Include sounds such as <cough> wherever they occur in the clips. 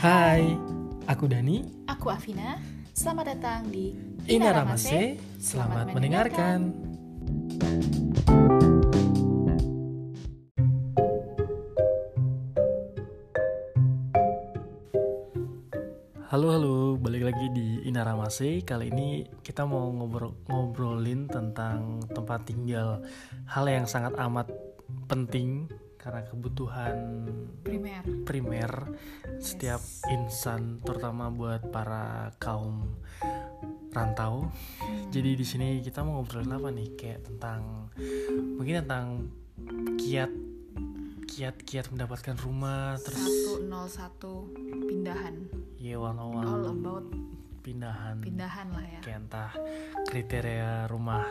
Hai, aku Dani. Aku Afina. Selamat datang di Inaramase. Selamat mendengarkan. Halo halo, balik lagi di Inaramase. Kali ini kita mau ngobrol ngobrolin tentang tempat tinggal. Hal yang sangat amat penting karena kebutuhan Primer. primer setiap insan terutama buat para kaum rantau. Jadi di sini kita mau ngobrolin apa nih? Kayak tentang mungkin tentang kiat kiat kiat mendapatkan rumah terus 101 pindahan. ya one on All about pindahan pindahan lah ya. kayak entah kriteria rumah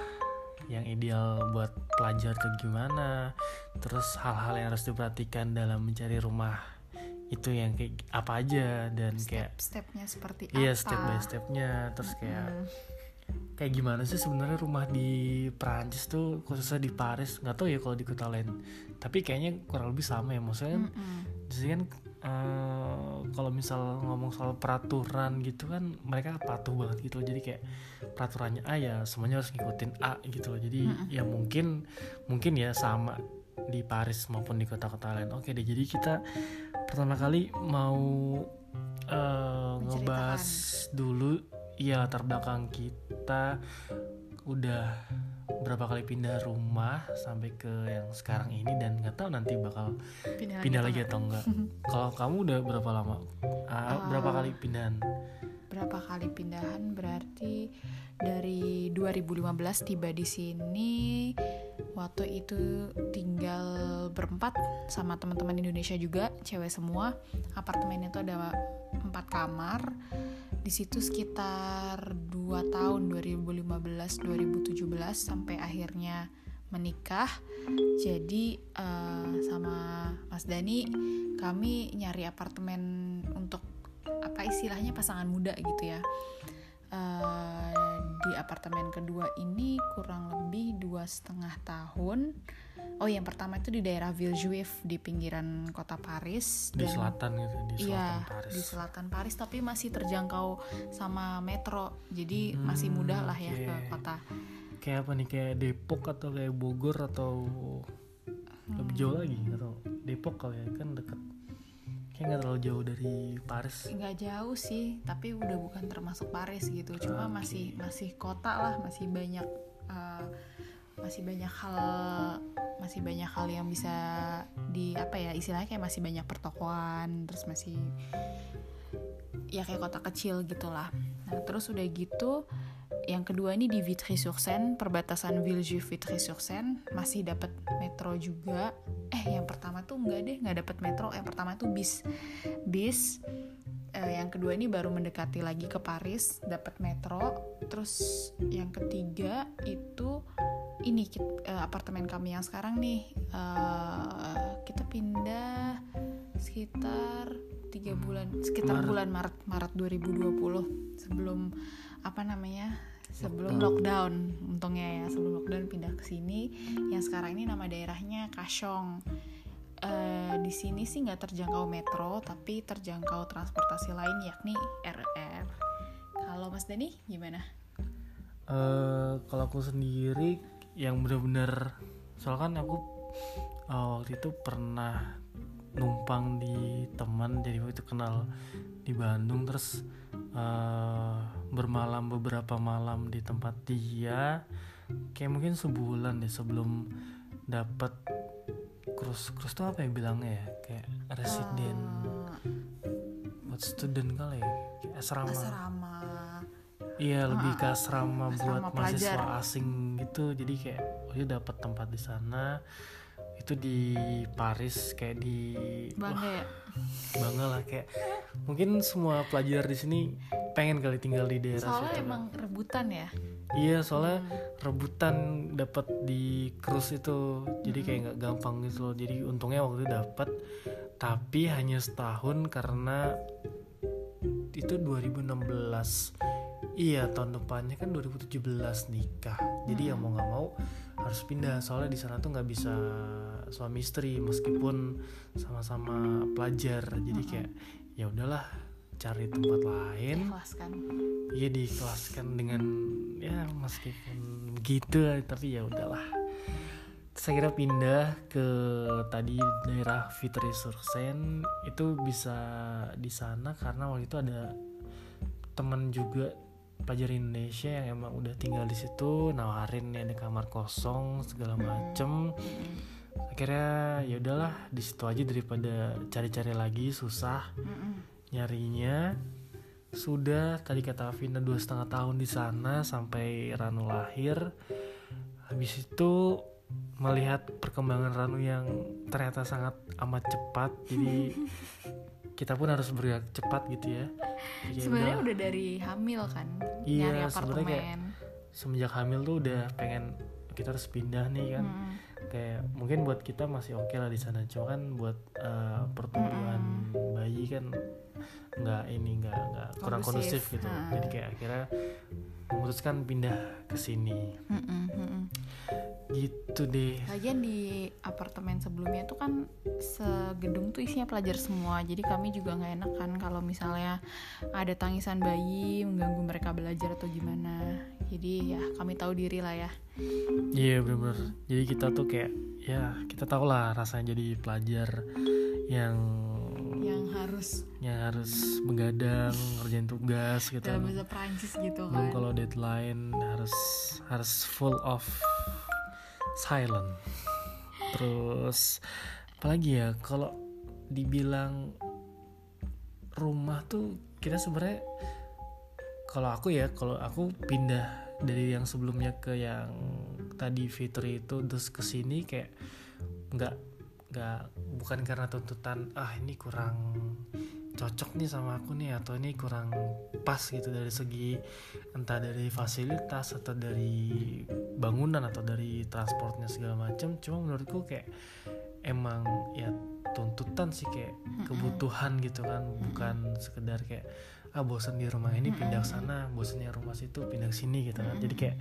yang ideal buat pelajar tuh gimana. Terus hal-hal yang harus diperhatikan dalam mencari rumah itu yang kayak apa aja dan kayak Step-stepnya seperti iya apa? step by stepnya. Terus kayak Hmm. kayak gimana sih sebenarnya rumah di Perancis tuh khususnya di Paris? Nggak tahu ya kalau di kota lain. Tapi kayaknya kurang lebih sama ya maksudnya di sini kan eh, kalau misal ngomong soal peraturan gitu kan mereka patuh banget gitu loh. Jadi kayak peraturannya A ya semuanya harus ngikutin A gitu loh. Jadi ya mungkin mungkin ya sama di Paris maupun di kota-kota lain. Oke deh jadi kita pertama kali mau eh, ngebahas dulu ya latar belakang kita udah berapa kali pindah rumah sampai ke yang sekarang ini dan nggak tahu nanti bakal Pindah, pindah lagi atau enggak kalau kamu udah berapa lama? Ah, berapa Ah. kali pindahan? Berapa kali pindahan? Berarti dari 2015 tiba di sini waktu itu tinggal berempat sama teman-teman Indonesia juga cewek semua. Apartemen itu ada empat kamar di situ sekitar 2 tahun 2015 2017 sampai akhirnya menikah. Jadi eh, sama Mas Dani kami nyari apartemen untuk apa istilahnya pasangan muda gitu ya. Eh, di apartemen kedua ini kurang lebih dua setengah tahun oh yang pertama itu di daerah Villejuif di pinggiran kota Paris di dan- selatan gitu di selatan Iya, Paris di selatan Paris tapi masih terjangkau sama metro. Jadi masih Hmm, mudah lah ya ke oke. kota. kayak apa nih kayak Depok atau kayak Bogor atau lebih jauh lagi tahu Depok kali ya kan deket kayak nggak terlalu jauh dari Paris Nggak jauh sih, tapi udah bukan termasuk Paris gitu. Cuma Oke. masih masih kota lah, masih banyak eh, masih banyak hal masih banyak hal yang bisa di apa ya istilahnya kayak masih banyak pertokoan terus masih ya kayak kota kecil gitulah. Nah terus udah gitu yang kedua ini di Vitry-sur-Seine perbatasan Villejuif Vitry-sur-Seine masih dapat metro juga. Eh yang pertama tuh enggak deh nggak dapat metro. Yang pertama tuh bis bis. Eh, yang kedua ini baru mendekati lagi ke Paris dapat metro. Terus yang ketiga itu ini eh, apartemen kami yang sekarang nih eh, kita pindah sekitar tiga bulan sekitar Maret. bulan Maret Maret 2020 sebelum apa namanya sebelum lockdown. untungnya ya sebelum lockdown pindah ke sini. Yang sekarang ini nama daerahnya Kasyong. Eh, di sini sih nggak terjangkau metro tapi terjangkau transportasi lain yakni RR kalau Mas Dani gimana? Eh kalau aku sendiri yang bener-bener soalnya kan aku eh, waktu itu pernah numpang di teman jadi waktu itu kenal di Bandung terus eh, bermalam beberapa malam di tempat dia kayak mungkin sebulan deh sebelum dapat krus krus tuh apa ya bilangnya ya kayak residen buat student kali ya kayak asrama. Asrama Iya lebih ke asrama, asrama buat mahasiswa pelajar. asing gitu. Jadi kayak oh dia dapat tempat di sana. Itu di Paris kayak di bangga ya? bangga lah kayak mungkin semua pelajar di sini pengen kali tinggal di daerah soalnya situ emang rebutan ya? Iya soalnya rebutan dapat di cruise itu. Jadi kayak nggak gampang gitu loh. Jadi untungnya waktu itu dapat tapi hanya setahun karena itu 2016 Iya tahun depannya kan 2017 nikah. Jadi ya mau nggak mau harus pindah. Soalnya di sana tuh nggak bisa suami istri meskipun sama-sama pelajar. Jadi kayak ya udahlah cari tempat lain. Ikhlaskan. iya diikhlaskan dengan ya meskipun begitu tapi ya udahlah. Saya kira pindah ke tadi daerah Fitri Sursen. Itu bisa di sana karena waktu itu ada teman juga pelajar Indonesia yang emang udah tinggal di situ nawarin nih ada kamar kosong segala macem. Akhirnya ya udahlah di situ aja daripada cari-cari lagi susah nyarinya. Sudah tadi kata Vina dua setengah tahun di sana sampai Ranu lahir. Habis itu melihat perkembangan Ranu yang ternyata sangat amat cepat jadi <laughs> kita pun harus bergerak cepat gitu ya Jadi ya Sebenarnya udah, udah dari hamil kan, Iya, nyari sebenarnya kayak- apartemen. semenjak hamil tuh udah pengen kita harus pindah nih kan Mm-mm. kayak mungkin buat kita masih oke lah di sana cuma kan buat eh, pertumbuhan bayi kan nggak ini nggak nggak kurang Kondusif. gitu Ha. jadi kayak akhirnya memutuskan pindah ke sini Mm-mm, mm-mm. gitu deh Lagian di apartemen sebelumnya tuh kan segedung tuh isinya pelajar semua Jadi kami juga nggak enak kan kalau misalnya ada tangisan bayi mengganggu mereka belajar atau gimana Jadi ya kami tahu diri lah ya iya bener-bener jadi kita tuh kayak ya kita tau lah rasanya jadi pelajar yang Yang harus yang harus begadang ngerjain tugas gitu. Dalam bahasa Prancis gitu belum kan. kalau deadline harus harus full of silent terus apalagi ya kalau dibilang rumah tuh kita sebenarnya kalau aku ya kalau aku pindah dari yang sebelumnya ke yang tadi Fitri itu terus ke sini kayak nggak nggak bukan karena tuntutan ah ini kurang cocok nih sama aku nih atau ini kurang pas gitu. Dari segi entah dari fasilitas atau dari bangunan atau dari transportnya segala macam cuma menurutku kayak emang ya tuntutan sih kayak kebutuhan gitu kan. Bukan sekedar kayak ah bosan di rumah ini pindah sana bosannya rumah situ pindah sini gitu kan. Jadi kayak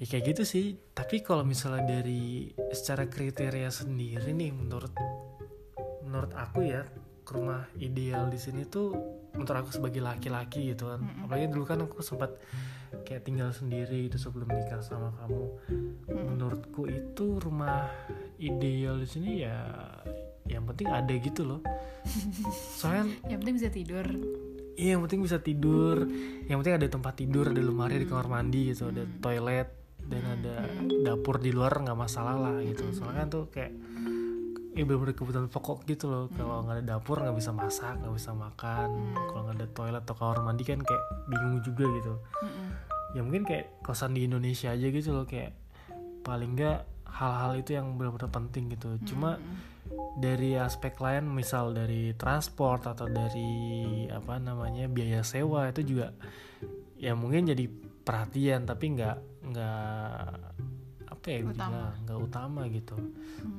ya kayak gitu sih. Tapi kalau misalnya dari secara kriteria sendiri nih menurut menurut aku ya rumah ideal di sini tuh menurut aku sebagai laki-laki gitu kan. Apalagi dulu kan aku sempat kayak tinggal sendiri itu sebelum nikah sama kamu. Menurutku itu rumah ideal di sini ya yang penting ada gitu loh. <laughs> Soalnya Yang penting bisa tidur Iya yang penting bisa tidur. Yang penting ada tempat tidur Ada lemari di kamar mandi gitu Ada toilet Dan ada dapur di luar nggak masalah lah gitu. Soalnya kan tuh kayak Ya bener-bener kebutuhan pokok gitu loh. Kalau nggak ada dapur nggak bisa masak nggak bisa makan. Kalau nggak ada toilet atau kamar mandi kan kayak bingung juga gitu. Ya mungkin kayak kosan di Indonesia aja gitu loh Kayak paling nggak hal-hal itu yang benar-benar penting gitu. Cuma dari aspek lain misal dari transport atau dari apa namanya biaya sewa itu juga ya mungkin jadi perhatian tapi nggak nggak apa ya Utama. nggak utama gitu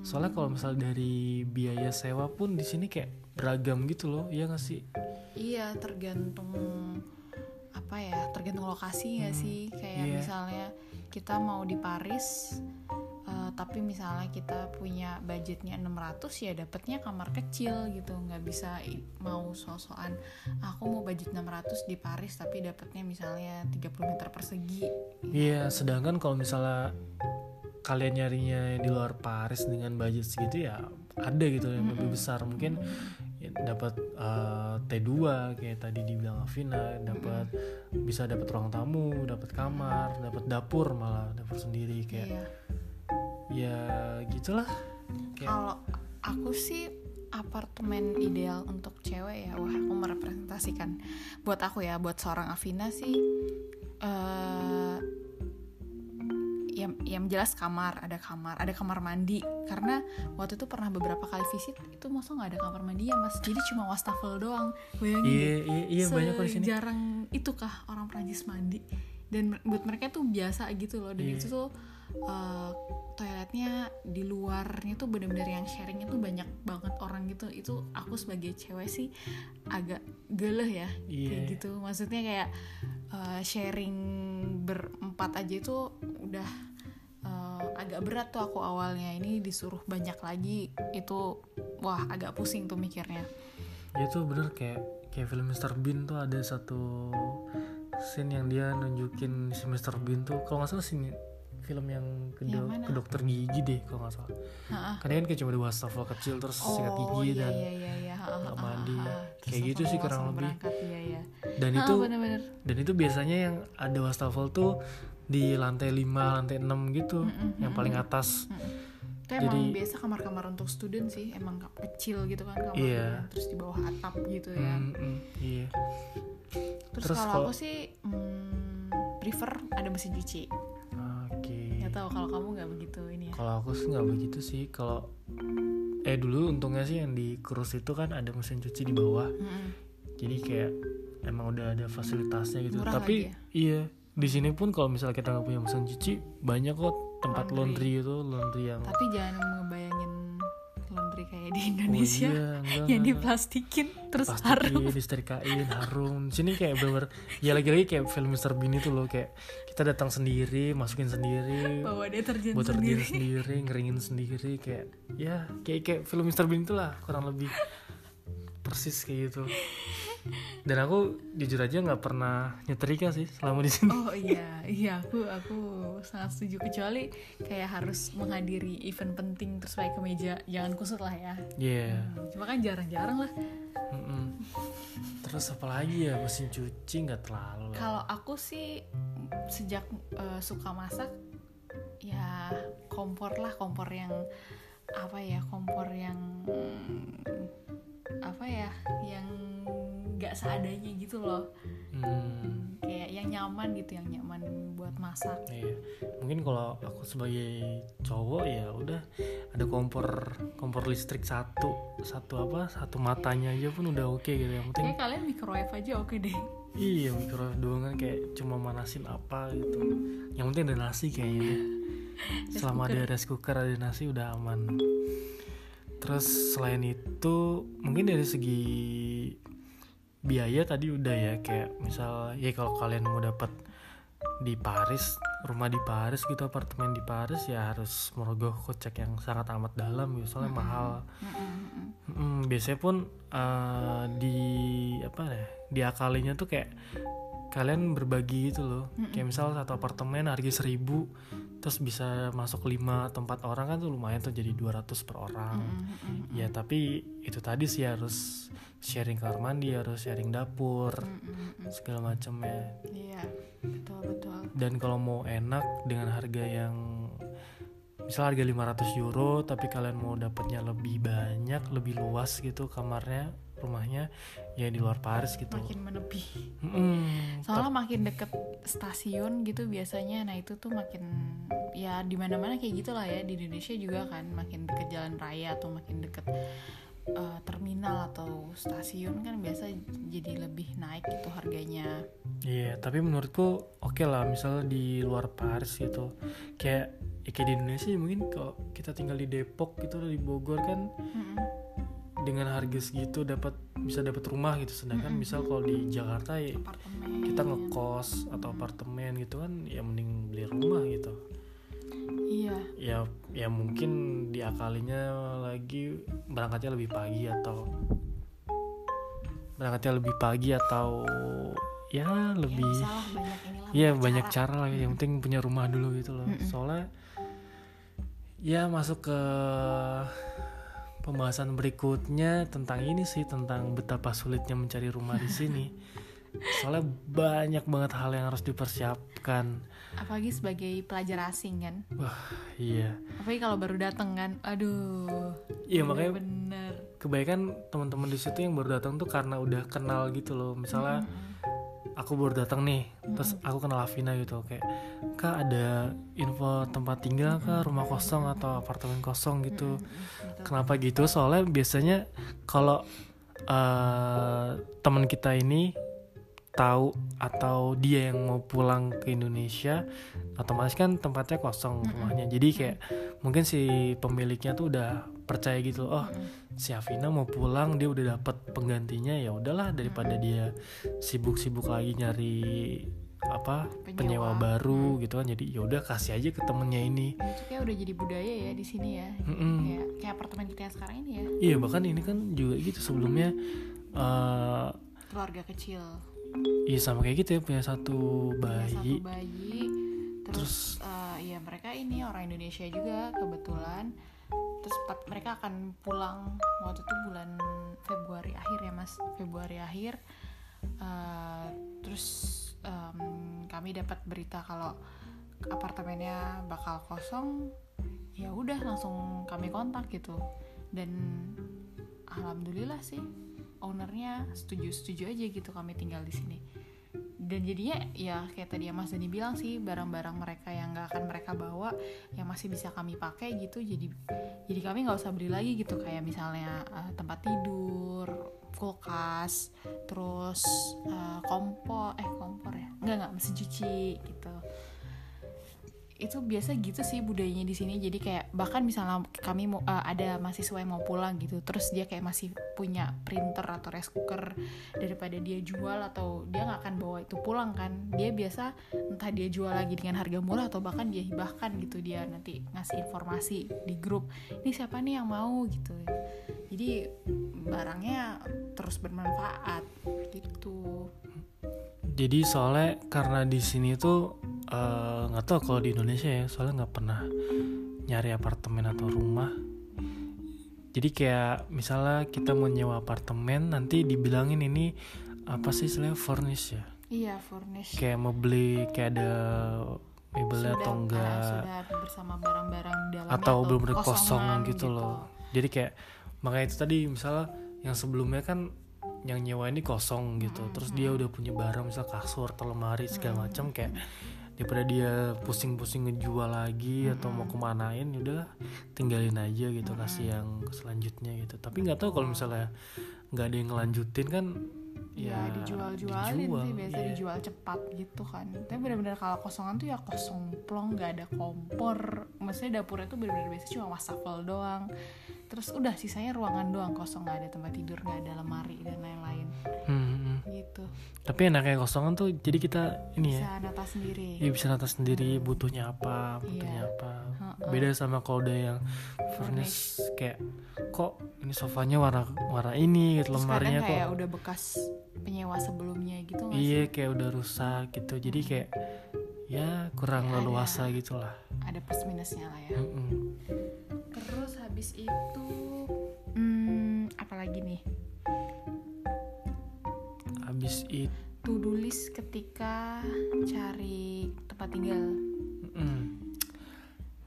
soalnya kalau misal dari biaya sewa pun di sini kayak beragam gitu loh ya nggak sih Iya tergantung apa ya tergantung lokasi nggak sih kayak iya. misalnya kita mau di Paris tapi misalnya kita punya budgetnya 600 ya dapatnya kamar kecil gitu. Nggak bisa mau sosokan aku mau budget 600 di Paris tapi dapatnya misalnya 30 meter persegi. Iya, sedangkan kalau misalnya kalian nyarinya di luar Paris dengan budget segitu ya ada gitu yang lebih besar. Mungkin ya, dapat eh, T2 kayak tadi dibilang Avina, dapat bisa dapat ruang tamu, dapat kamar, dapat dapur malah dapur sendiri kayak iya ya gitulah. Kayak Kalau aku sih apartemen ideal untuk cewek ya, wah aku merepresentasikan. Buat aku ya, buat seorang Avina sih, eh yang yang jelas kamar, ada kamar, ada kamar mandi. Karena waktu itu pernah beberapa kali visit itu masa nggak ada kamar mandi ya mas, jadi cuma wastafel doang. Bayangin iya iya, iya banyak di sini. sejarang itu kah orang Prancis mandi dan buat mereka tuh biasa gitu loh dan Iya. itu tuh uh, toiletnya di luarnya tuh bener-bener yang sharingnya tuh banyak banget orang gitu itu aku sebagai cewek sih agak geleh ya kayak Iya. gitu maksudnya kayak uh, sharing berempat aja itu udah uh, agak berat tuh aku awalnya ini disuruh banyak lagi itu wah agak pusing tuh mikirnya ya tuh bener kayak kayak film Mr. Bean tuh ada satu scene yang dia nunjukin si Mr. Bean tuh kalau nggak salah sini film yang ke, Yang do- ke dokter gigi deh kalau nggak salah Ha-ha. karena kan kayak cuma ada wastafel kecil terus sikat gigi iya, dan iya, iya, iya. Ha, ha, nggak ha, mandi. ha, ha. Kayak gitu sih kurang lebih. iya, iya. dan Ha, itu bener-bener. dan itu biasanya yang ada wastafel tuh di lantai 5, lantai 6 gitu Mm-mm, yang paling atas Itu emang Jadi- biasa kamar-kamar untuk student sih, emang kecil gitu kan kamarnya, Iya. terus di bawah atap gitu ya. Mm, mm, iya Terus, Terus kalau aku sih hmm, prefer ada mesin cuci. Nggak tahu kalau kamu nggak begitu ini ya. kalau aku sih nggak begitu sih kalau eh dulu untungnya sih yang di cruise itu kan ada mesin cuci di bawah Mm-mm. jadi kayak emang udah ada fasilitasnya gitu Murah tapi ya? iya di sini pun kalau misalnya kita nggak punya mesin cuci banyak kok tempat Laundry. laundry, itu laundry yang Tapi jangan ngebayangin kayak di oh Indonesia iya <laughs> enggak, yang diplastikin terus harum. plastikin, disetrikain, harum. Sini kayak bener ya lagi-lagi kayak film Mr. Bean itu loh kayak kita datang sendiri, masukin sendiri, Bawa deterjen buat sendiri. sendiri. sendiri, ngeringin sendiri kayak ya kayak kayak film Mr. Bean itulah kurang lebih <laughs> persis kayak gitu. Dan aku jujur aja nggak pernah nyetrika sih selama di sini. Oh iya, iya aku aku sangat setuju kecuali kayak harus menghadiri event penting terus pakai kemeja jangan kusut lah ya. Iya. Hmm, Cuma kan jarang-jarang lah. mm-mm. Terus apa lagi ya mesin cuci nggak terlalu. Kalau aku sih sejak eh, suka masak ya kompor lah kompor yang apa ya kompor yang apa ya yang nggak seadanya gitu loh. Hmm. kayak yang nyaman gitu yang nyaman buat masak. Iya, mungkin kalau aku sebagai cowok ya udah ada kompor kompor listrik satu satu apa satu matanya aja pun udah oke gitu. Yang penting kayak kalian microwave aja oke deh. Iya microwave doang kan kayak cuma manasin apa gitu. Yang penting ada nasi kayaknya. <laughs> Selama ada rice cooker ada nasi udah aman terus selain itu mungkin dari segi biaya tadi udah ya kayak misal ya kalau kalian mau dapat di Paris rumah di Paris gitu apartemen di Paris ya harus merogoh kocek yang sangat amat dalam gitu soalnya mahal. Mm, biasanya pun eh, di apa ya diakalinya tuh kayak kalian berbagi gitu loh. Kayak misal satu apartemen harga seribu terus bisa masuk lima atau empat orang kan tuh lumayan tuh jadi 200 per orang. Ya tapi itu tadi sih harus sharing kamar mandi harus sharing dapur segala macamnya iya betul betul. Dan kalau mau enak dengan harga yang misal harga 500 euro tapi kalian mau dapatnya lebih banyak lebih luas gitu kamarnya rumahnya ya di luar Paris gitu makin menebih Mm-mm. soalnya makin deket stasiun gitu biasanya nah itu tuh makin ya di mana mana kayak gitulah ya di Indonesia juga kan makin deket jalan raya atau makin deket eh, terminal atau stasiun kan biasa jadi lebih naik gitu harganya Iya, tapi menurutku oke lah misalnya di luar Paris gitu. Kayak ya kayak di Indonesia mungkin kalau kita tinggal di Depok gitu di Bogor kan Mm-mm. Dengan harga segitu dapat bisa dapat rumah gitu. Sedangkan misal kalau di Jakarta ya apartemen kita ngekos atau apartemen gitu kan ya mending beli rumah gitu. iya Ya ya mungkin diakalinya lagi berangkatnya lebih pagi atau berangkatnya lebih pagi atau ya lebih ya, banyak Iya banyak cara lah yang penting punya rumah dulu gitu loh. Mm-mm. Soalnya ya masuk ke pembahasan berikutnya tentang ini sih tentang betapa sulitnya mencari rumah di sini. Soalnya banyak banget hal yang harus dipersiapkan. apalagi sebagai pelajar asing kan Wah, iya. apalagi kalau baru dateng kan aduh Iya makanya bener kebanyakan teman-teman di situ yang baru datang tuh karena udah kenal gitu loh. Misalnya aku baru datang nih, terus aku kenal Afina gitu kayak kak ada info tempat tinggal kak rumah kosong atau apartemen kosong gitu. Kenapa gitu? Soalnya biasanya kalau eh, teman kita ini tahu atau dia yang mau pulang ke Indonesia otomatis kan tempatnya kosong rumahnya jadi kayak mungkin si pemiliknya tuh udah percaya gitu oh si Afina mau pulang dia udah dapat penggantinya ya udahlah daripada dia sibuk-sibuk lagi nyari apa penyewa, Penyewa. baru gitu kan. Jadi ya udah kasih aja ke temennya ini. Itu kayak udah jadi budaya ya di sini ya. Mm-mm. kayak kayak apartemen kita yang sekarang ini ya. Iya bahkan ini kan juga gitu sebelumnya eh keluarga kecil. iya sama kayak gitu ya punya satu punya bayi. satu bayi. Terus, eh, ya mereka ini orang Indonesia juga kebetulan terus mereka akan pulang waktu itu bulan Februari akhir ya mas. Februari akhir. Eh, terus em, kami dapat berita kalau apartemennya bakal kosong. Ya udah langsung kami kontak gitu. Dan alhamdulillah sih ownernya setuju setuju aja gitu kami tinggal di sini dan jadinya ya kayak tadi yang Mas Dani bilang sih barang-barang mereka yang nggak akan mereka bawa yang masih bisa kami pakai gitu jadi jadi kami nggak usah beli lagi gitu. Kayak misalnya eh, tempat tidur kulkas terus eh, kompor eh kompor ya? Nggak nggak mesin cuci gitu itu biasa gitu sih budayanya di sini. Jadi kayak bahkan misalnya kami mau eh, ada mahasiswa yang mau pulang gitu terus dia kayak masih punya printer atau rice cooker daripada dia jual atau dia nggak akan bawa itu pulang kan. Dia biasa entah dia jual lagi dengan harga murah atau bahkan dia hibahkan gitu dia nanti ngasih informasi di grup ini siapa nih yang mau? gitu. Jadi barangnya terus bermanfaat gitu jadi soalnya karena di sini tuh eh, nggak tahu kalau di Indonesia ya soalnya nggak pernah nyari apartemen atau rumah. Jadi kayak misalnya kita mau nyewa apartemen nanti dibilangin ini apa sih istilahnya furnish ya? Iya furnish. Kayak mau beli kayak ada mebelnya atau ah, enggak. sudah bersama barang-barang di dalamnya atau belum kosong kosongan gitu, loh. Jadi kayak makanya itu tadi misalnya yang sebelumnya kan yang nyewa ini kosong gitu. Terus dia udah punya barang misal kasur atau lemari segala macam kayak daripada dia pusing-pusing ngejual lagi atau mau kemanain ya udah tinggalin aja gitu kasih yang selanjutnya gitu. Tapi nggak tahu kalau misalnya nggak ada yang ngelanjutin kan ya, ya, dijual-jualin dijual, sih biasa iya. dijual cepat gitu kan. Tapi benar-benar kalau kosongan tuh ya kosong plong nggak ada kompor. Maksudnya dapurnya tuh benar-benar biasa cuma wastafel doang terus udah sisanya ruangan doang kosong nggak ada tempat tidur nggak ada lemari dan lain-lain Hmm, hmm. gitu tapi enaknya kosongan tuh jadi kita ini ya bisa nata sendiri Iya bisa nata sendiri butuhnya apa, butuhnya Iya. apa. Beda sama kalau udah yang furnish kayak kok ini sofanya warna warna ini, gitu, terus lemarinya kadang kok kayak udah bekas penyewa sebelumnya gitu iya sih kayak udah rusak gitu. Jadi kayak ya kurang Ya, ada. leluasa gitulah. ada plus minusnya lah ya Mm-mm. terus habis itu hmm, apa lagi nih Habis itu to do list ketika cari tempat tinggal mm,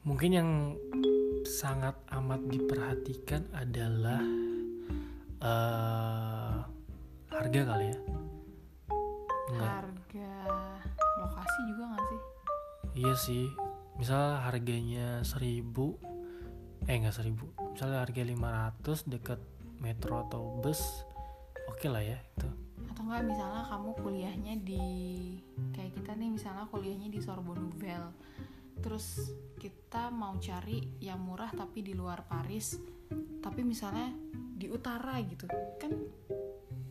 mungkin yang sangat amat diperhatikan adalah eh harga kali ya. Enggak. harga lokasi juga nggak sih? Iya sih, misal harganya 1000 eh enggak 1000 misalnya harga 500 dekat metro atau bus oke lah ya itu atau enggak misalnya kamu kuliahnya di kayak kita nih misalnya kuliahnya di Sorbonne Nouvelle. Terus kita mau cari yang murah tapi di luar Paris tapi misalnya di utara gitu. Kan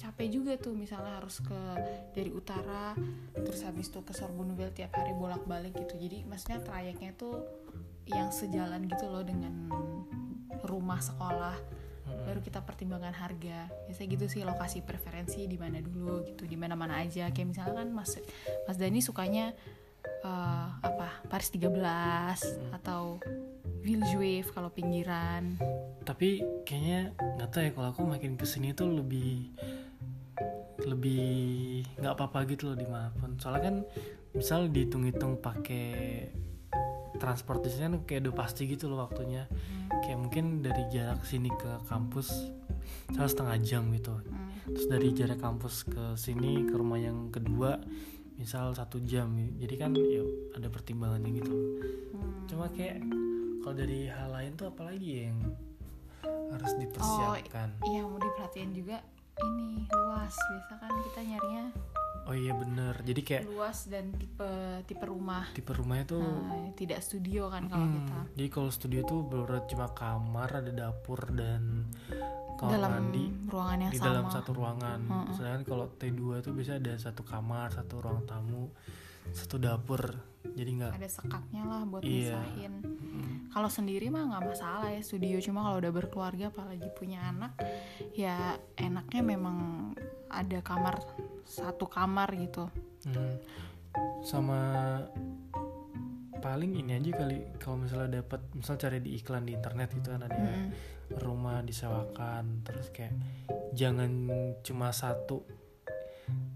capek juga tuh misalnya harus ke dari utara terus habis itu ke Sorbonne tiap hari bolak-balik gitu. Jadi maksudnya trayeknya tuh yang sejalan gitu loh dengan rumah sekolah baru kita pertimbangkan harga. Biasanya gitu sih lokasi preferensi di mana dulu gitu di mana mana aja. Kayak misalnya kan mas mas Dani sukanya eh, apa Paris 13 atau Villejuif kalau pinggiran. Tapi kayaknya nggak tahu ya kalau aku makin ke sini tuh lebih lebih nggak apa-apa gitu loh di mana pun. Soalnya kan misal dihitung-hitung pakai transportasi kan kayak udah pasti gitu loh waktunya. Kayak mungkin dari jarak sini ke kampus salah setengah jam gitu. Hmm. terus dari jarak kampus ke sini ke rumah yang kedua misal satu jam. Jadi kan ya ada pertimbangannya gitu Hmm. cuma kayak kalau dari hal lain tuh apalagi yang harus dipersiapkan? iya mau diperhatiin juga ini luas. Biasa kan kita nyarinya oh iya bener. Jadi kayak luas dan tipe tipe rumah. Tipe rumahnya tuh Nah, tidak studio kan kalau hmm, kita. jadi kalau studio tuh bener cuma kamar ada dapur dan kamar dalam mandi. ruangan yang di sama. dalam satu ruangan. Mm-mm. sedangkan kalau T2 tuh bisa ada satu kamar satu ruang tamu satu dapur jadi nggak ada sekatnya lah buat Iya. misahin kalau sendiri mah nggak masalah ya studio cuma kalau udah berkeluarga apalagi punya anak ya enaknya memang ada kamar satu kamar gitu Hmm. sama paling ini aja kali kalau misalnya dapat misal cari di iklan di internet gitu kan ada Mm-mm. rumah disewakan terus kayak jangan cuma satu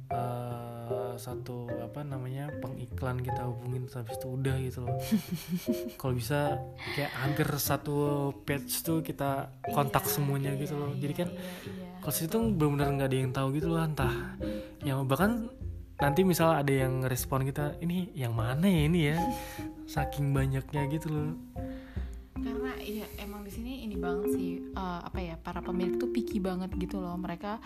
eh, satu apa namanya pengiklan kita hubungin habis itu udah gitu loh. <laughs> Kalau bisa kayak hampir satu page tuh kita kontak Iya, semuanya iya, gitu loh. jadi iya, kan iya, iya. kalau situ benar-benar nggak ada yang tahu gitu loh entah yang bahkan nanti misal ada yang respon kita ini yang mana ya ini ya? <laughs> Saking banyaknya gitu loh. Karena ya emang di sini ini banget sih eh, apa ya para pemilik tuh picky banget gitu loh. Mereka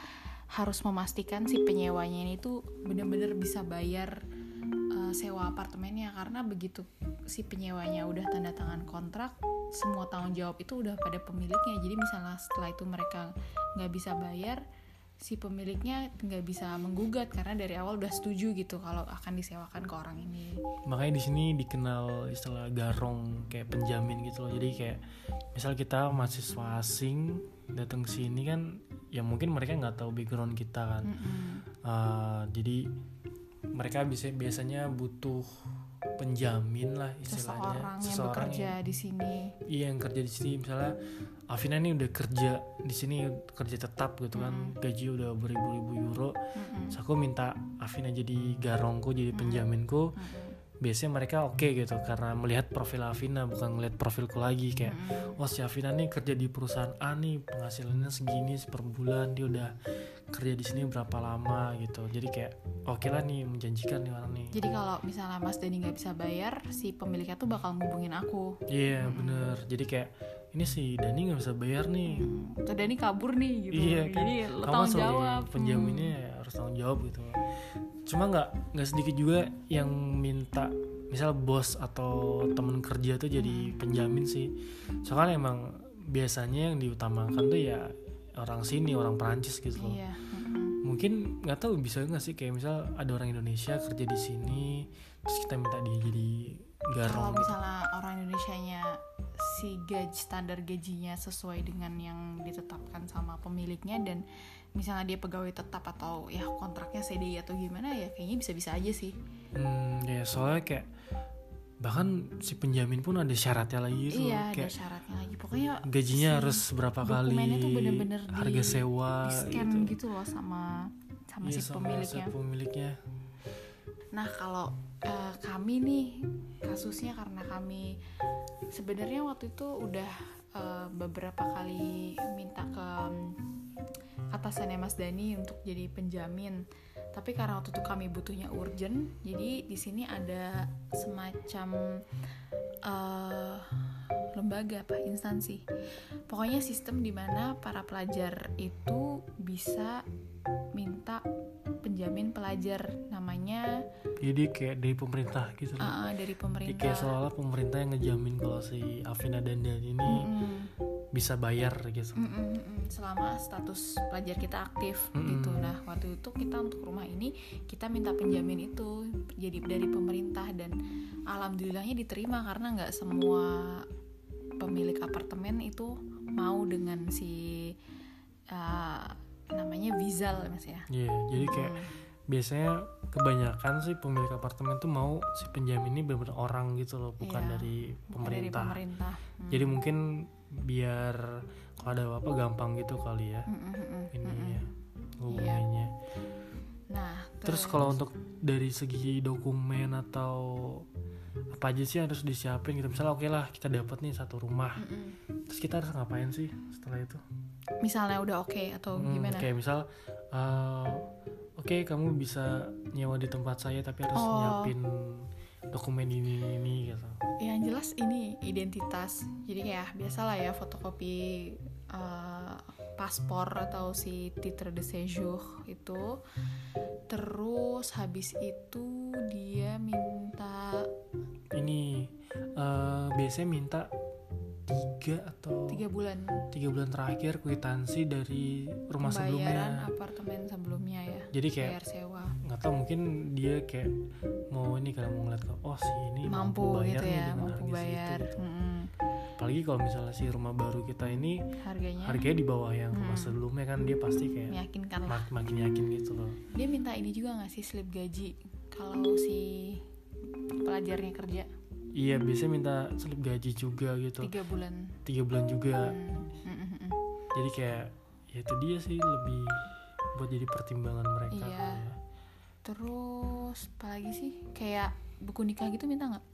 harus memastikan si penyewanya ini tuh bener-bener bisa bayar eh, sewa apartemennya. Karena begitu si penyewanya udah tanda tangan kontrak semua tanggung jawab itu udah pada pemiliknya. Jadi misalnya setelah itu mereka nggak bisa bayar si pemiliknya nggak bisa menggugat karena dari awal udah setuju gitu kalau akan disewakan ke orang ini. Makanya di sini dikenal istilah garong kayak penjamin gitu loh. Jadi kayak misal kita mahasiswa asing datang sini kan ya mungkin mereka nggak tahu background kita kan. Mm-mm. Uh, jadi mereka bisa biasanya butuh penjamin lah istilahnya. Seseorang yang bekerja di sini. Iya yang kerja di sini. Misalnya Afina ini udah kerja di sini kerja tetap gitu kan. Gaji udah beribu-ribu euro. Mm-mm. Terus aku minta Afina jadi garongku jadi penjaminku biasanya mereka oke gitu karena melihat profil Afina bukan ngeliat profilku lagi kayak wah si Afina nih kerja di perusahaan A nih penghasilannya segini per bulan dia udah kerja di sini berapa lama gitu. Jadi kayak oke lah nih menjanjikan nih orang nih. Jadi kalau misalnya Mas Dani nggak bisa bayar, si pemiliknya tuh bakal ngubungin aku. iya bener. Jadi kayak ini si Dani nggak bisa bayar nih Tuh Dani kabur nih gitu. Iya kan. Jadi lo Kamu tanggung jawab. Penjaminnya ya harus tanggung jawab gitu. Cuma nggak nggak sedikit juga yang minta misal bos atau temen kerja tuh jadi penjamin sih. Soalnya emang biasanya yang diutamakan tuh ya orang sini orang Perancis gitu Hmm. loh. Iya. mm-mm. Mungkin nggak tahu bisa nggak sih kayak misal ada orang Indonesia kerja di sini terus kita minta dia jadi garong. gitu. misalnya orang Indonesianya si gaji standar gajinya sesuai dengan yang ditetapkan sama pemiliknya dan misalnya dia pegawai tetap atau ya kontraknya CDI atau gimana ya kayaknya bisa-bisa aja sih. Hmm, ya soalnya kayak bahkan si penjamin pun ada syaratnya lagi gitu iya, ada kayak syaratnya lagi. Pokoknya gajinya si harus berapa kali tuh bener-bener di- harga sewa di scan gitu, gitu. loh sama sama Iya, si sama pemiliknya. si pemiliknya Nah kalau eh, kami nih kasusnya karena kami sebenarnya waktu itu udah eh, beberapa kali minta ke mm, atasannya Mas Dani untuk jadi penjamin. Tapi karena waktu itu kami butuhnya urgent, jadi di sini ada semacam eh, lembaga apa instansi. Pokoknya sistem di mana para pelajar itu bisa minta penjamin pelajar namanya jadi kayak dari pemerintah gitu loh uh, dari Jadi pemerintah. kayak seolah pemerintah yang ngejamin kalau si Afina dan Dan ini Mm, bisa bayar gitu mm, mm, mm, selama status pelajar kita aktif Mm-mm. gitu. Nah waktu itu kita untuk rumah ini kita minta penjamin itu jadi dari pemerintah dan alhamdulillahnya diterima karena nggak semua pemilik apartemen itu mau dengan si uh, namanya Vizal mas ya. Iya, jadi kayak biasanya kebanyakan sih pemilik apartemen tuh mau si penjamin ini benar-benar orang gitu loh bukan Iya, dari Bukan Dari pemerintah pemerintah. Mm. jadi mungkin biar kalau ada apa-apa gampang gitu kali ya Mm, mm, mm, mm, ini mm. ya hubungannya Nah Terus kalau untuk dari segi dokumen atau apa aja sih harus disiapin gitu misalnya oke lah kita dapat nih satu rumah Mm-mm. terus kita harus ngapain sih setelah itu misalnya udah oke atau Hmm, gimana? kayak misal uh, oke kamu bisa nyewa di tempat saya tapi harus Oh. nyiapin dokumen ini ini, gitu Yang jelas ini identitas. Jadi kayak biasalah ya fotokopi eh, paspor atau si titre de séjour itu. Terus habis itu dia minta ini uh, biasanya minta tiga atau tiga bulan. tiga bulan terakhir kwitansi dari rumah pembayaran sebelumnya apartemen sebelumnya ya. Jadi kayak bayar sewa. nggak tahu mungkin dia kayak mau ini kalau mau ngeliat oh si ini mampu, bayar gitu nih ya dengan mampu bayar segitu, gitu. Mm-mm. apalagi kalau misalnya si rumah baru kita ini harganya? harganya di bawah yang rumah Hmm. sebelumnya kan dia pasti kayak meyakinkan mak- makin yakin gitu loh. Dia minta ini juga nggak sih slip gaji? Kalau si pelajarnya kerja iya biasanya minta slip gaji juga gitu. Tiga bulan. Tiga bulan juga. Hmm, mm, mm, mm. jadi kayak ya itu dia sih lebih buat jadi pertimbangan mereka Iya. ya. terus apalagi sih? Kayak buku nikah gitu minta nggak?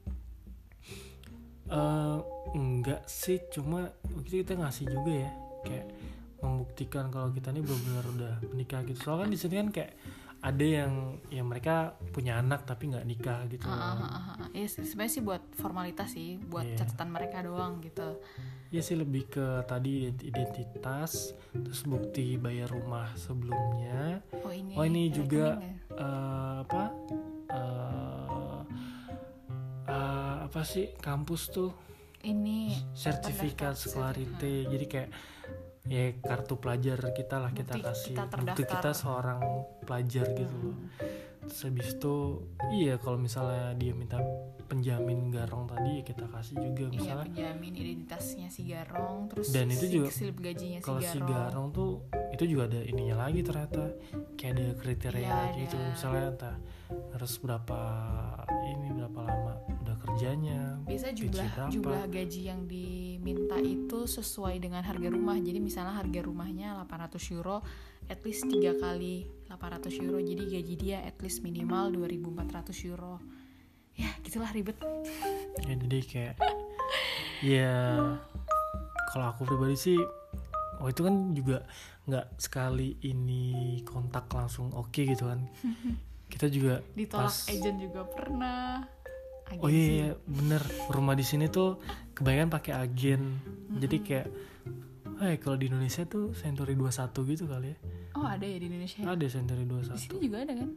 Eh, enggak sih. Cuma waktu kita ngasih juga ya. Kayak membuktikan kalau kita ini benar-benar udah menikah gitu. Soalnya kan di sini kan kayak ada yang ya mereka punya anak tapi nggak nikah gitu. Ah, ah, ah, ah. Ya, sebenarnya sih buat formalitas sih buat Iya. catatan mereka doang gitu. Ya sih lebih ke tadi ident- identitas terus bukti bayar rumah sebelumnya. Oh ini Oh, ini juga- eh apa eh eh, apa sih kampus tuh? Ini sertifikat sekolah jadi kayak ya kartu pelajar kita lah kita Bukti kasih. kita bukti kita seorang pelajar gitu loh. Terus habis itu iya kalau misalnya dia minta penjamin garong tadi ya kita kasih juga. Iya misalnya penjamin identitasnya si Garong terus Dan itu si juga slip gajinya si kalau si Garong, garong tuh itu juga ada ininya lagi ternyata. Kayak ada kriteria Iya, lagi gitu. Misalnya entah harus berapa ini berapa lama udah kerjanya biasa gaji jumlah berapa. jumlah gaji yang diminta itu sesuai dengan harga rumah. Jadi misalnya harga rumahnya 800 euro at least tiga kali 800 euro. Jadi gaji dia at least minimal 2400 euro. Ya gitulah ribet. Ya jadi kayak ya kalau aku pribadi sih oh itu kan juga nggak sekali ini kontak langsung oke gitu kan. <laughs> Kita juga ditolak Pas- agent juga pernah oh iya, iya bener. Rumah di sini tuh kebanyakan pakai agen. Jadi kayak eh kalau di Indonesia tuh Century 21 gitu kali ya. Oh ada ya di Indonesia ya? ada Century di 21 sini juga ada kan?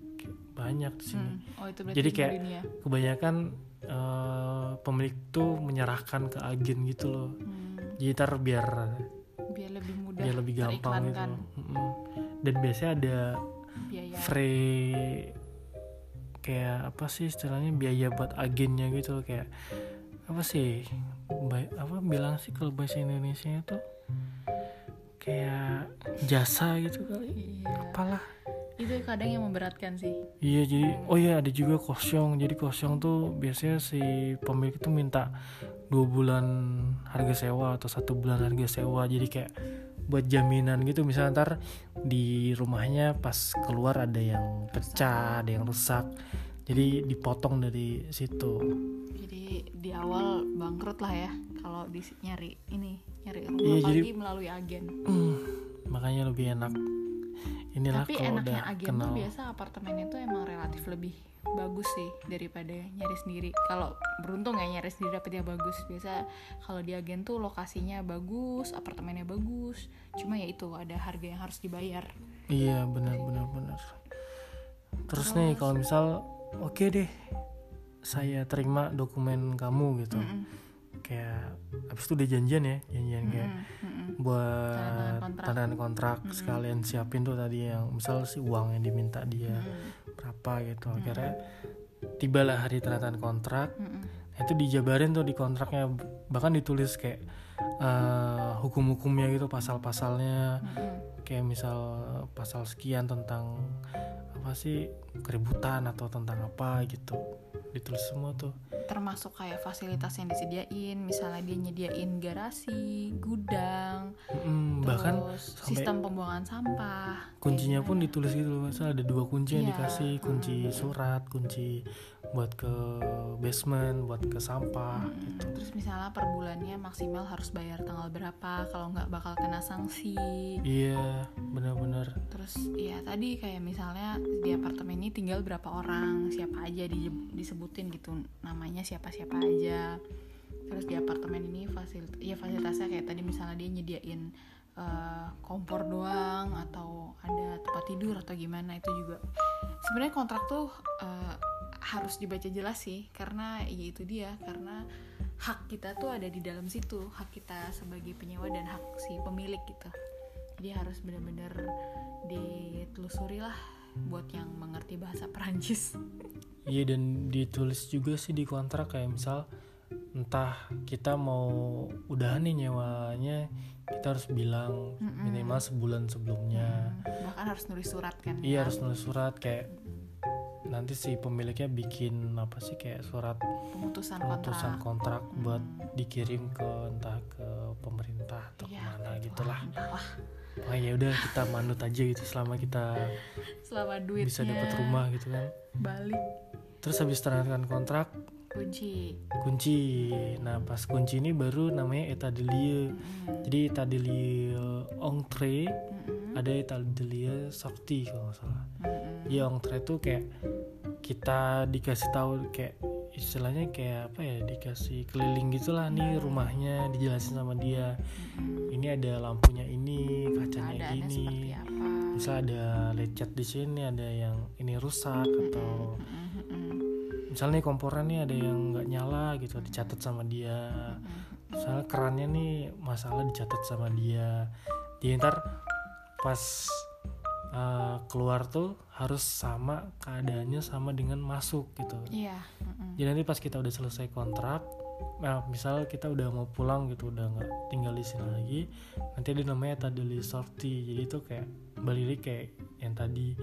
Banyak di sini. Hmm. oh itu berarti Jadi di kayak- dunia. kebanyakan eh, pemilik tuh menyerahkan ke agen gitu loh. Hmm, jadi ntar biar biar lebih mudah biar lebih gampang gitu dan biasanya ada biaya. free kayak apa sih istilahnya biaya buat agennya gitu loh, kayak apa sih Ba- apa bilang sih kalau bahasa Indonesia itu kayak jasa gitu kali. Iya. Apalah. Itu kadang yang memberatkan sih. Iya jadi oh iya ada juga kosong jadi kosong tuh biasanya si pemilik itu minta dua bulan harga sewa atau satu bulan harga sewa. Jadi kayak buat jaminan gitu. Misalnya ntar di rumahnya pas keluar ada yang pecah ada yang rusak jadi dipotong dari situ. Jadi di awal bangkrut lah ya kalau di nyari ini nyari rumah Iya, jadi- melalui agen. Hmm, makanya lebih enak. Inilah tapi enaknya udah agen kenal. tuh biasa apartemennya tuh emang relatif lebih bagus sih daripada nyari sendiri. Kalau beruntung ya nyari sendiri dapet yang bagus. Biasa kalau di agen tuh lokasinya bagus apartemennya bagus. Cuma ya itu ada harga yang harus dibayar. Iya benar benar benar. Terus nih kalau misal oke deh saya terima dokumen kamu gitu. Mm-mm. kayak habis itu udah janjian ya janjian kayak Mm-mm, mm-mm. buat Tanda kontrak. tanda kontrak sekalian siapin tuh tadi yang misal si uang yang diminta dia Berapa gitu. Akhirnya tibalah hari tanda kontrak. Nah, itu dijabarin tuh di kontraknya bahkan ditulis kayak eh, hukum-hukumnya gitu pasal-pasalnya. Mm-mm. kayak misal pasal sekian tentang apa sih keributan atau tentang apa gitu ditulis semua tuh. Termasuk kayak fasilitas yang disediain misalnya dia nyediain garasi gudang Mm, bahkan terus sampai sistem pembuangan sampah kuncinya pun ditulis gitu loh misal ada dua kunci yang Iya, dikasih kunci surat kunci buat ke basement buat ke sampah Mm-mm. gitu. Terus misalnya per bulannya maksimal harus bayar tanggal berapa kalau nggak bakal kena sanksi. Iya benar-benar. Terus ya tadi kayak misalnya di apartemen ini tinggal berapa orang siapa aja di- disebutin gitu namanya siapa siapa aja. Terus di apartemen ini fasilitas ya fasilitasnya kayak tadi misalnya dia nyediain eh, kompor doang atau ada tempat tidur atau gimana itu juga. Sebenarnya kontrak tuh eh, harus dibaca jelas sih karena ya itu dia karena hak kita tuh ada di dalam situ hak kita sebagai penyewa dan hak si pemilik gitu. Jadi harus benar-benar ditelusuri lah buat yang mengerti bahasa Perancis <laughs> iya dan ditulis juga sih di kontrak kayak misal entah kita mau udah nih nyewanya kita harus bilang minimal sebulan sebelumnya. Hmm, bahkan harus nulis surat kan iya ya? harus nulis surat kayak nanti si pemiliknya bikin apa sih kayak surat pemutusan, pemutusan kontrak, kontrak buat dikirim ke entah ke pemerintah atau iya, ke mana gitulah oh ya udah kita manut aja gitu selama kita selama duitnya bisa dapat rumah gitu kan balik terus habis tanda kontrak kunci kunci nah pas kunci ini baru namanya etat de lieu hmm. jadi etat de lieu entrée hmm. ada etat de lieu sortie kalau nggak salah hmm. ya entrée tuh kayak kita dikasih tahu kayak istilahnya kayak apa ya dikasih keliling gitulah nih rumahnya dijelasin sama dia. Ini ada lampunya ini kacanya ini misal ada lecet di sini ada yang ini rusak atau misalnya nih kompornya nih ada yang nggak nyala gitu dicatat sama dia. Misalnya kerannya nih masalah dicatat sama dia. Jadi ntar pas uh, keluar tuh harus sama keadaannya sama dengan masuk gitu. Iya. Mm-mm. Jadi nanti pas kita udah selesai kontrak, nah misal kita udah mau pulang gitu, udah nggak tinggal di sini lagi, nanti ada namanya tadi sorti. Jadi itu kayak balik kayak yang tadi.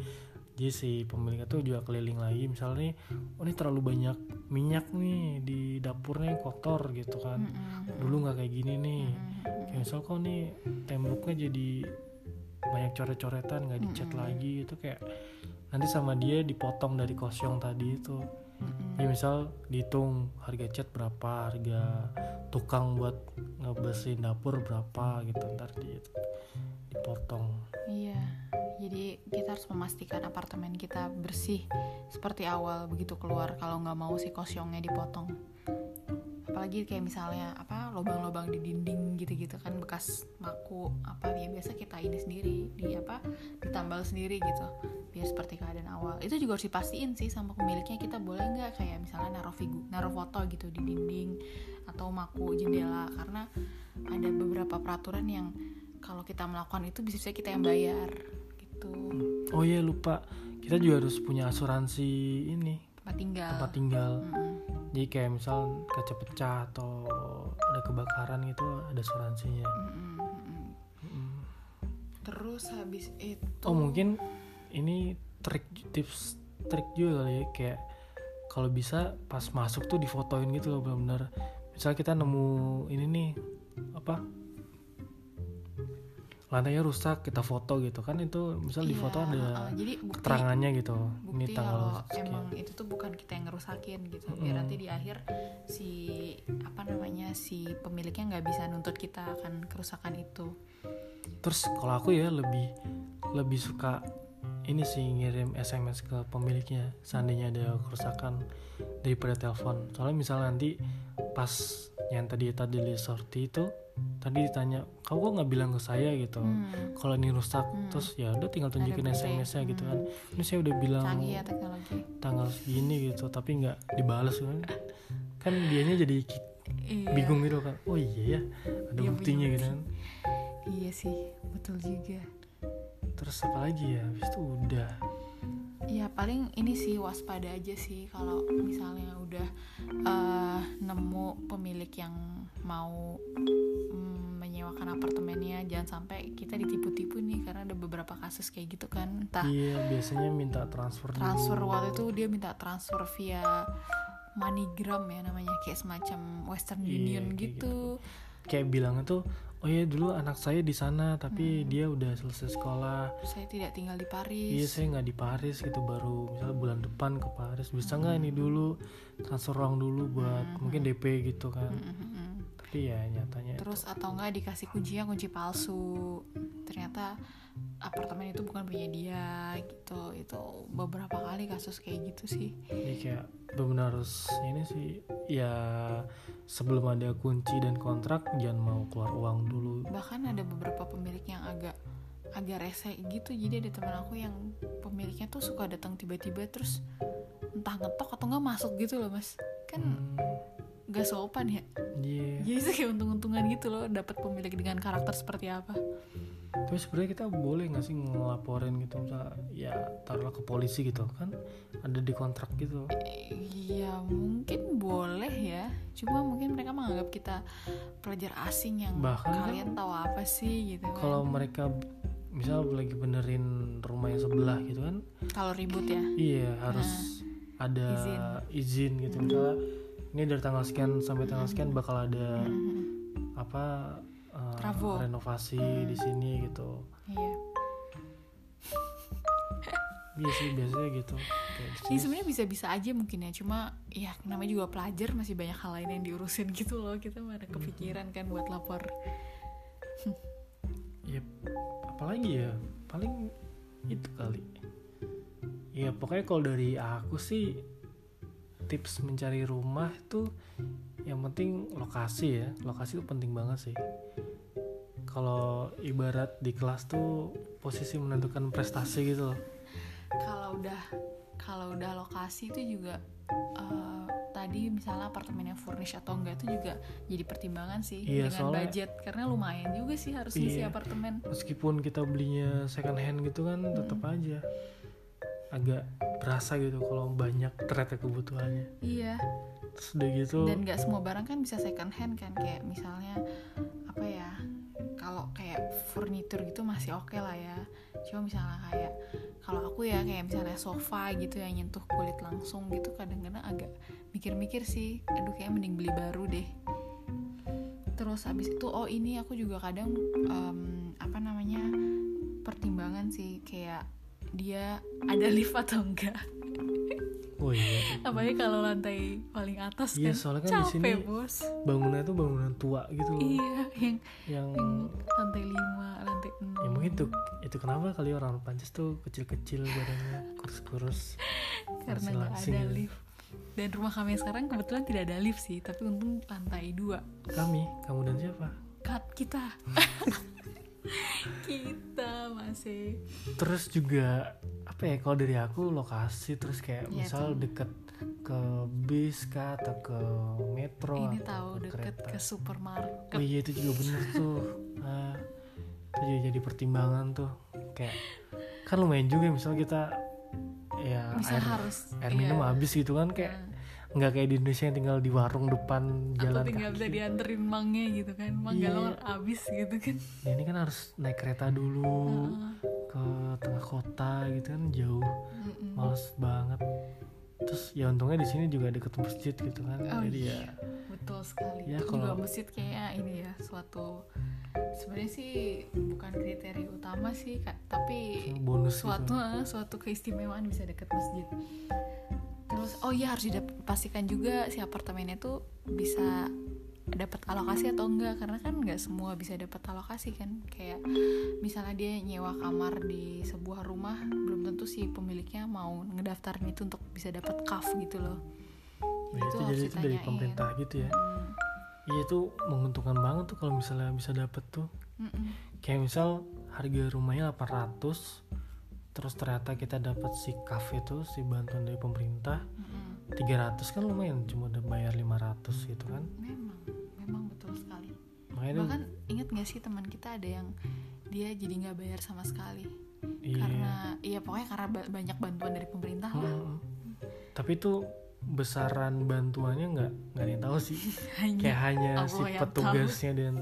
Jadi si pemiliknya tuh juga keliling lagi, misalnya nih, oh ini terlalu banyak minyak nih di dapurnya kotor gitu kan. Mm-hmm. Dulu nggak kayak gini nih. Mm-hmm. Kayak misal kok nih temboknya jadi banyak coret-coretan nggak dicat mm-hmm. lagi itu kayak nanti sama dia dipotong dari kosong tadi itu mm-hmm. ya misal dihitung harga cat berapa harga tukang buat ngebersihin dapur berapa gitu ntar di dipotong iya jadi kita harus memastikan apartemen kita bersih seperti awal begitu keluar kalau nggak mau si kosongnya dipotong apalagi kayak misalnya apa lubang-lubang di dinding gitu-gitu kan bekas maku apa ya biasa kita ini sendiri di apa ditambal sendiri gitu biar seperti keadaan awal. Itu juga harus dipastiin sih sama pemiliknya kita boleh nggak kayak misalnya naruh figu naruh foto gitu di dinding atau maku jendela karena ada beberapa peraturan yang kalau kita melakukan itu bisa kita yang bayar gitu. Oh iya lupa. Kita juga harus punya asuransi ini tempat tinggal. Tempat tinggal. Mm -hmm jadi kayak misal kaca pecah atau ada kebakaran gitu ada asuransinya. Mm -mm. terus habis itu oh mungkin ini trik tips trik juga kali ya kayak kalau bisa pas masuk tuh difotoin gitu loh benar-benar. Misal kita nemu ini nih apa lantainya rusak kita foto gitu kan itu misal iya, di foto ada uh, jadi bukti, keterangannya gitu. Bukti ini tanggal emang itu tuh bukan kita yang ngerusakin gitu. Biar nanti di akhir si apa namanya si pemiliknya nggak bisa nuntut kita akan kerusakan itu. Terus kalau aku ya lebih lebih suka ini sih ngirim SMS ke pemiliknya seandainya ada kerusakan daripada telepon. Soalnya misal nanti pas yang tadi tadi sorti itu tadi ditanya kamu kok nggak bilang ke saya? gitu. Hmm. kalau ini rusak hmm. terus ya udah tinggal tunjukin SMS-nya gitu kan. Hmm. ini saya udah bilang ya, tanggal segini gitu tapi nggak dibalas kan. <laughs> Kan dianya jadi iya. bingung gitu kan. Oh iya ya ada iya, buktinya gitu kan. Iya sih betul juga. Terus apa lagi ya? Habis itu udah ya paling ini sih waspada aja sih kalau misalnya udah uh, nemu pemilik yang mau mm, menyewakan apartemennya jangan sampai kita ditipu-tipu nih karena ada beberapa kasus kayak gitu kan entah iya biasanya minta transfer transfer dulu. waktu itu dia minta transfer via MoneyGram ya namanya kayak semacam Western iya, Union kayak gitu. gitu kayak bilangnya tuh oh ya dulu anak saya di sana tapi hmm. dia udah selesai sekolah saya tidak tinggal di Paris iya saya nggak di Paris gitu baru misalnya bulan depan ke Paris bisa nggak hmm. ini dulu transfer uang dulu buat hmm. mungkin DP gitu kan hmm. hmm, hmm tapi ya nyatanya terus itu. atau enggak dikasih kuncinya kunci palsu ternyata apartemen itu bukan punya dia gitu. Itu beberapa kali kasus kayak gitu sih. Ya kayak benar harus ini sih ya sebelum ada kunci dan kontrak jangan mau keluar uang dulu. Bahkan ada beberapa pemilik yang agak agak rese gitu. Jadi ada teman aku yang pemiliknya tuh suka datang tiba-tiba terus entah ngetok atau enggak masuk gitu loh mas. Kan hmm. gak sopan ya? Iya. Jadi itu kayak untung-untungan gitu loh dapat pemilik dengan karakter seperti apa tapi sebenarnya kita boleh nggak sih ngelaporin gitu? Misalnya ya taruhlah ke polisi gitu kan ada di kontrak gitu. Iya mungkin boleh ya. Cuma mungkin mereka menganggap kita pelajar asing yang Bahkan kan kalian tahu apa sih gitu kan. kalau mereka misal lagi benerin rumah yang sebelah gitu kan Kalau ribut ya? iya harus ada izin. izin, gitu. Misalnya ini dari tanggal sekian sampai tanggal sekian bakal ada Mhm. apa eh, Travo. renovasi di sini gitu. Iya. <laughs> Iya sih biasanya gitu. Kayak di Ini sebenarnya bisa-bisa aja mungkin ya. Cuma ya namanya juga pelajar masih banyak hal lain yang diurusin <laughs> gitu loh. Kita mana kepikiran kan buat lapor. <laughs> Ya apalagi ya paling itu kali. Ya pokoknya kalau dari aku sih tips mencari rumah tuh yang penting lokasi ya. Lokasi itu penting banget sih. Kalau ibarat di kelas tuh posisi menentukan prestasi gitu loh. Kalau udah kalau udah lokasi itu juga eh, Tadi misalnya apartemennya furnish atau enggak itu juga jadi pertimbangan sih Iya, Dengan soalnya- budget. Karena lumayan juga sih harus ngisi Iya. apartemen. Meskipun kita belinya second hand gitu kan tetap aja agak berasa gitu kalau banyak ternyata kebutuhannya. Iya terus udah gitu. Dan nggak semua barang kan bisa second hand kan kayak misalnya apa ya kalau kayak furnitur gitu masih oke lah ya. Cuma misalnya kayak kalau aku ya kayak misalnya sofa gitu yang nyentuh kulit langsung gitu kadang-kadang agak mikir-mikir sih aduh kayak mending beli baru deh. Terus habis itu oh ini aku juga kadang em, apa namanya pertimbangan sih kayak dia ada <laughs> lift atau enggak oh iya. Apalagi kalau lantai paling atas Iya, kan. soalnya kan di capek sini bos. bangunannya tuh bangunan tua gitu loh. Iya yang yang yang lantai 5, lantai 6 ya mungkin tuh itu kenapa kali orang Prancis tuh kecil-kecil badannya kurus-kurus karena nggak ada gitu. lift. Dan rumah kami sekarang kebetulan tidak ada lift sih tapi untung lantai 2 kami kamu dan siapa? Cut kita <laughs> kita masih terus juga apa ya kalau dari aku lokasi terus kayak Iya misal tuh. deket ke bis kah atau ke metro ini tahu ke deket kereta. ke supermarket oh iya itu juga bener tuh ah, itu juga jadi pertimbangan tuh kayak kan lumayan juga misal kita ya bisa air harus air iya. minum habis gitu kan kayak Nah, nggak kayak di Indonesia yang tinggal di warung depan atau jalan tinggal bisa kaki. dianterin mangnya gitu kan mang Iya. galau habis gitu kan Ya, ini kan harus naik kereta dulu Heeh. ke tengah kota gitu kan jauh Mm-mm. males banget terus ya untungnya di sini juga deket masjid gitu kan Oh jadi iya. ya betul sekali Ya, Itu kalau- juga masjid kayak ini ya suatu sebenarnya sih bukan kriteria utama sih Kak, tapi bonus suatu gitu suatu keistimewaan bisa deket masjid terus oh iya harus dipastikan juga si apartemennya tuh bisa dapat alokasi atau enggak. Karena kan nggak semua bisa dapat alokasi kan. Kayak misalnya dia nyewa kamar di sebuah rumah belum tentu si pemiliknya mau ngedaftarin itu untuk bisa dapat kaf gitu loh. Ya, itu jadi itu dari pemerintah gitu ya. Mm, iya itu menguntungkan banget tuh kalau misalnya bisa dapet tuh. Mm, mm. kayak misal harga rumahnya 800 terus ternyata kita dapat si kafe itu si bantuan dari pemerintah. Mm-mm. 300 kan lumayan cuma udah bayar 500 gitu kan. Memang memang betul sekali. Makanya bahkan ingat gak sih teman kita ada yang dia jadi nggak bayar sama sekali? Iya. Karena iya pokoknya karena ba- banyak bantuan dari pemerintah lah. Mm-mm. tapi itu besaran bantuannya nggak nggak ada yang tahu sih. <laughs> Hanya kayak hanya si petugasnya dan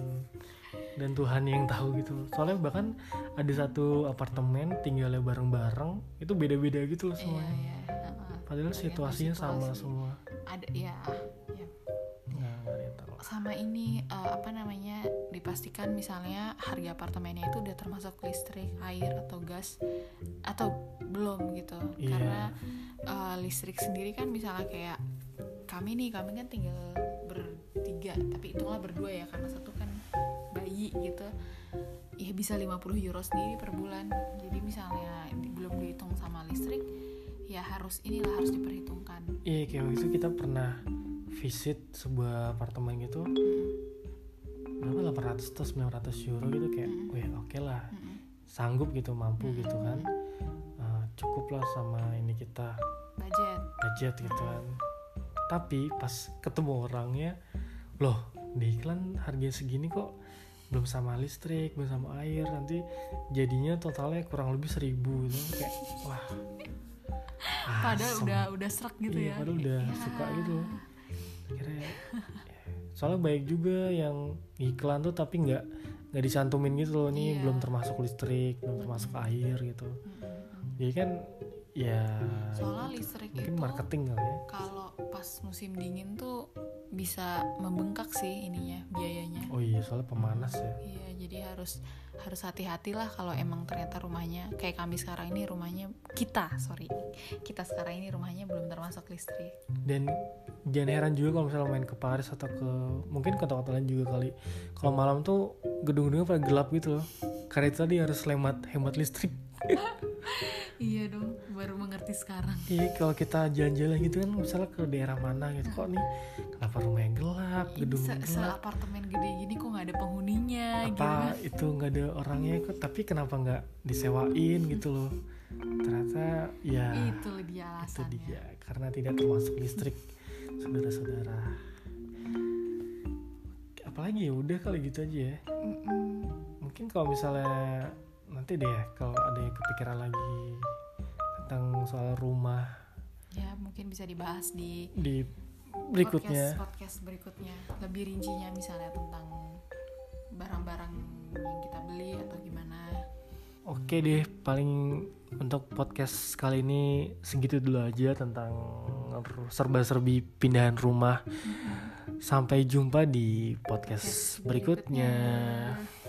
dan Tuhan yang tahu gitu soalnya bahkan ada satu apartemen tinggalnya bareng-bareng itu beda-beda gitu loh iya semuanya. iya. Heeh. padahal situasinya sama situasi. semua. Ada ya ya tahu. Sama ini eh, apa namanya dipastikan misalnya harga apartemennya itu udah termasuk listrik air atau gas atau belum gitu. Iya. karena eh, listrik sendiri kan misalnya kayak kami nih kami kan tinggal bertiga tapi hitunglah berdua ya karena satu kan bayi gitu ya bisa 50 euro sendiri per bulan. Jadi misalnya belum dihitung sama listrik ya harus inilah harus diperhitungkan. Iya kayak waktu itu kita pernah visit sebuah apartemen gitu. Berapa? 800 atau 900 euro gitu kayak Mm. wah oke lah Mm-mm. sanggup gitu mampu gitu kan. Eh, cukup lah sama ini kita. Budget. Budget gitu kan. Tapi pas ketemu orangnya loh di iklan harga segini kok belum sama listrik belum sama air nanti jadinya totalnya kurang lebih seribu gitu kayak wah <laughs> padahal asem. udah udah serak gitu iya, ya padahal udah Ya. suka gitu kira soalnya baik juga yang iklan tuh tapi nggak nggak dicantumin gitu loh nih Iya. belum termasuk listrik belum termasuk air gitu Mm-mm. jadi kan ya soalnya listrik mungkin itu marketing kali ya kalau pas musim dingin tuh bisa membengkak sih ininya biayanya. Oh iya soalnya pemanas ya. Iya, jadi harus harus hati-hati lah kalau emang ternyata rumahnya kayak kami sekarang ini rumahnya kita, sorry, kita sekarang ini rumahnya belum termasuk listrik. dan jangan heran juga kalau misalnya main ke Paris atau ke mungkin kota-kota lain juga kali. Kalau malam tuh gedung-gedungnya pada gelap gitu loh. Karena itu tadi harus hemat hemat listrik <laughs> Iya dong, baru mengerti sekarang. Iya kalau kita jalan-jalan gitu kan misalnya ke daerah mana gitu kok nih kenapa rumahnya gelap gedung se, se gelap apartemen gede gini kok nggak ada penghuninya gitu apa kan? itu nggak ada orangnya kok tapi kenapa nggak disewain gitu loh ternyata ya Itu dia itu alasannya. dia karena tidak termasuk listrik saudara-saudara apalagi ya udah kali gitu aja ya Mm-mm. mungkin kalau misalnya nanti deh ya, kalau ada yang kepikiran lagi tentang soal rumah Ya mungkin bisa dibahas di di berikutnya podcast, podcast berikutnya lebih rincinya misalnya tentang barang-barang yang kita beli atau gimana. Oke deh, paling untuk podcast kali ini segitu dulu aja tentang serba-serbi pindahan rumah. Sampai jumpa di podcast Podcast berikutnya. berikutnya.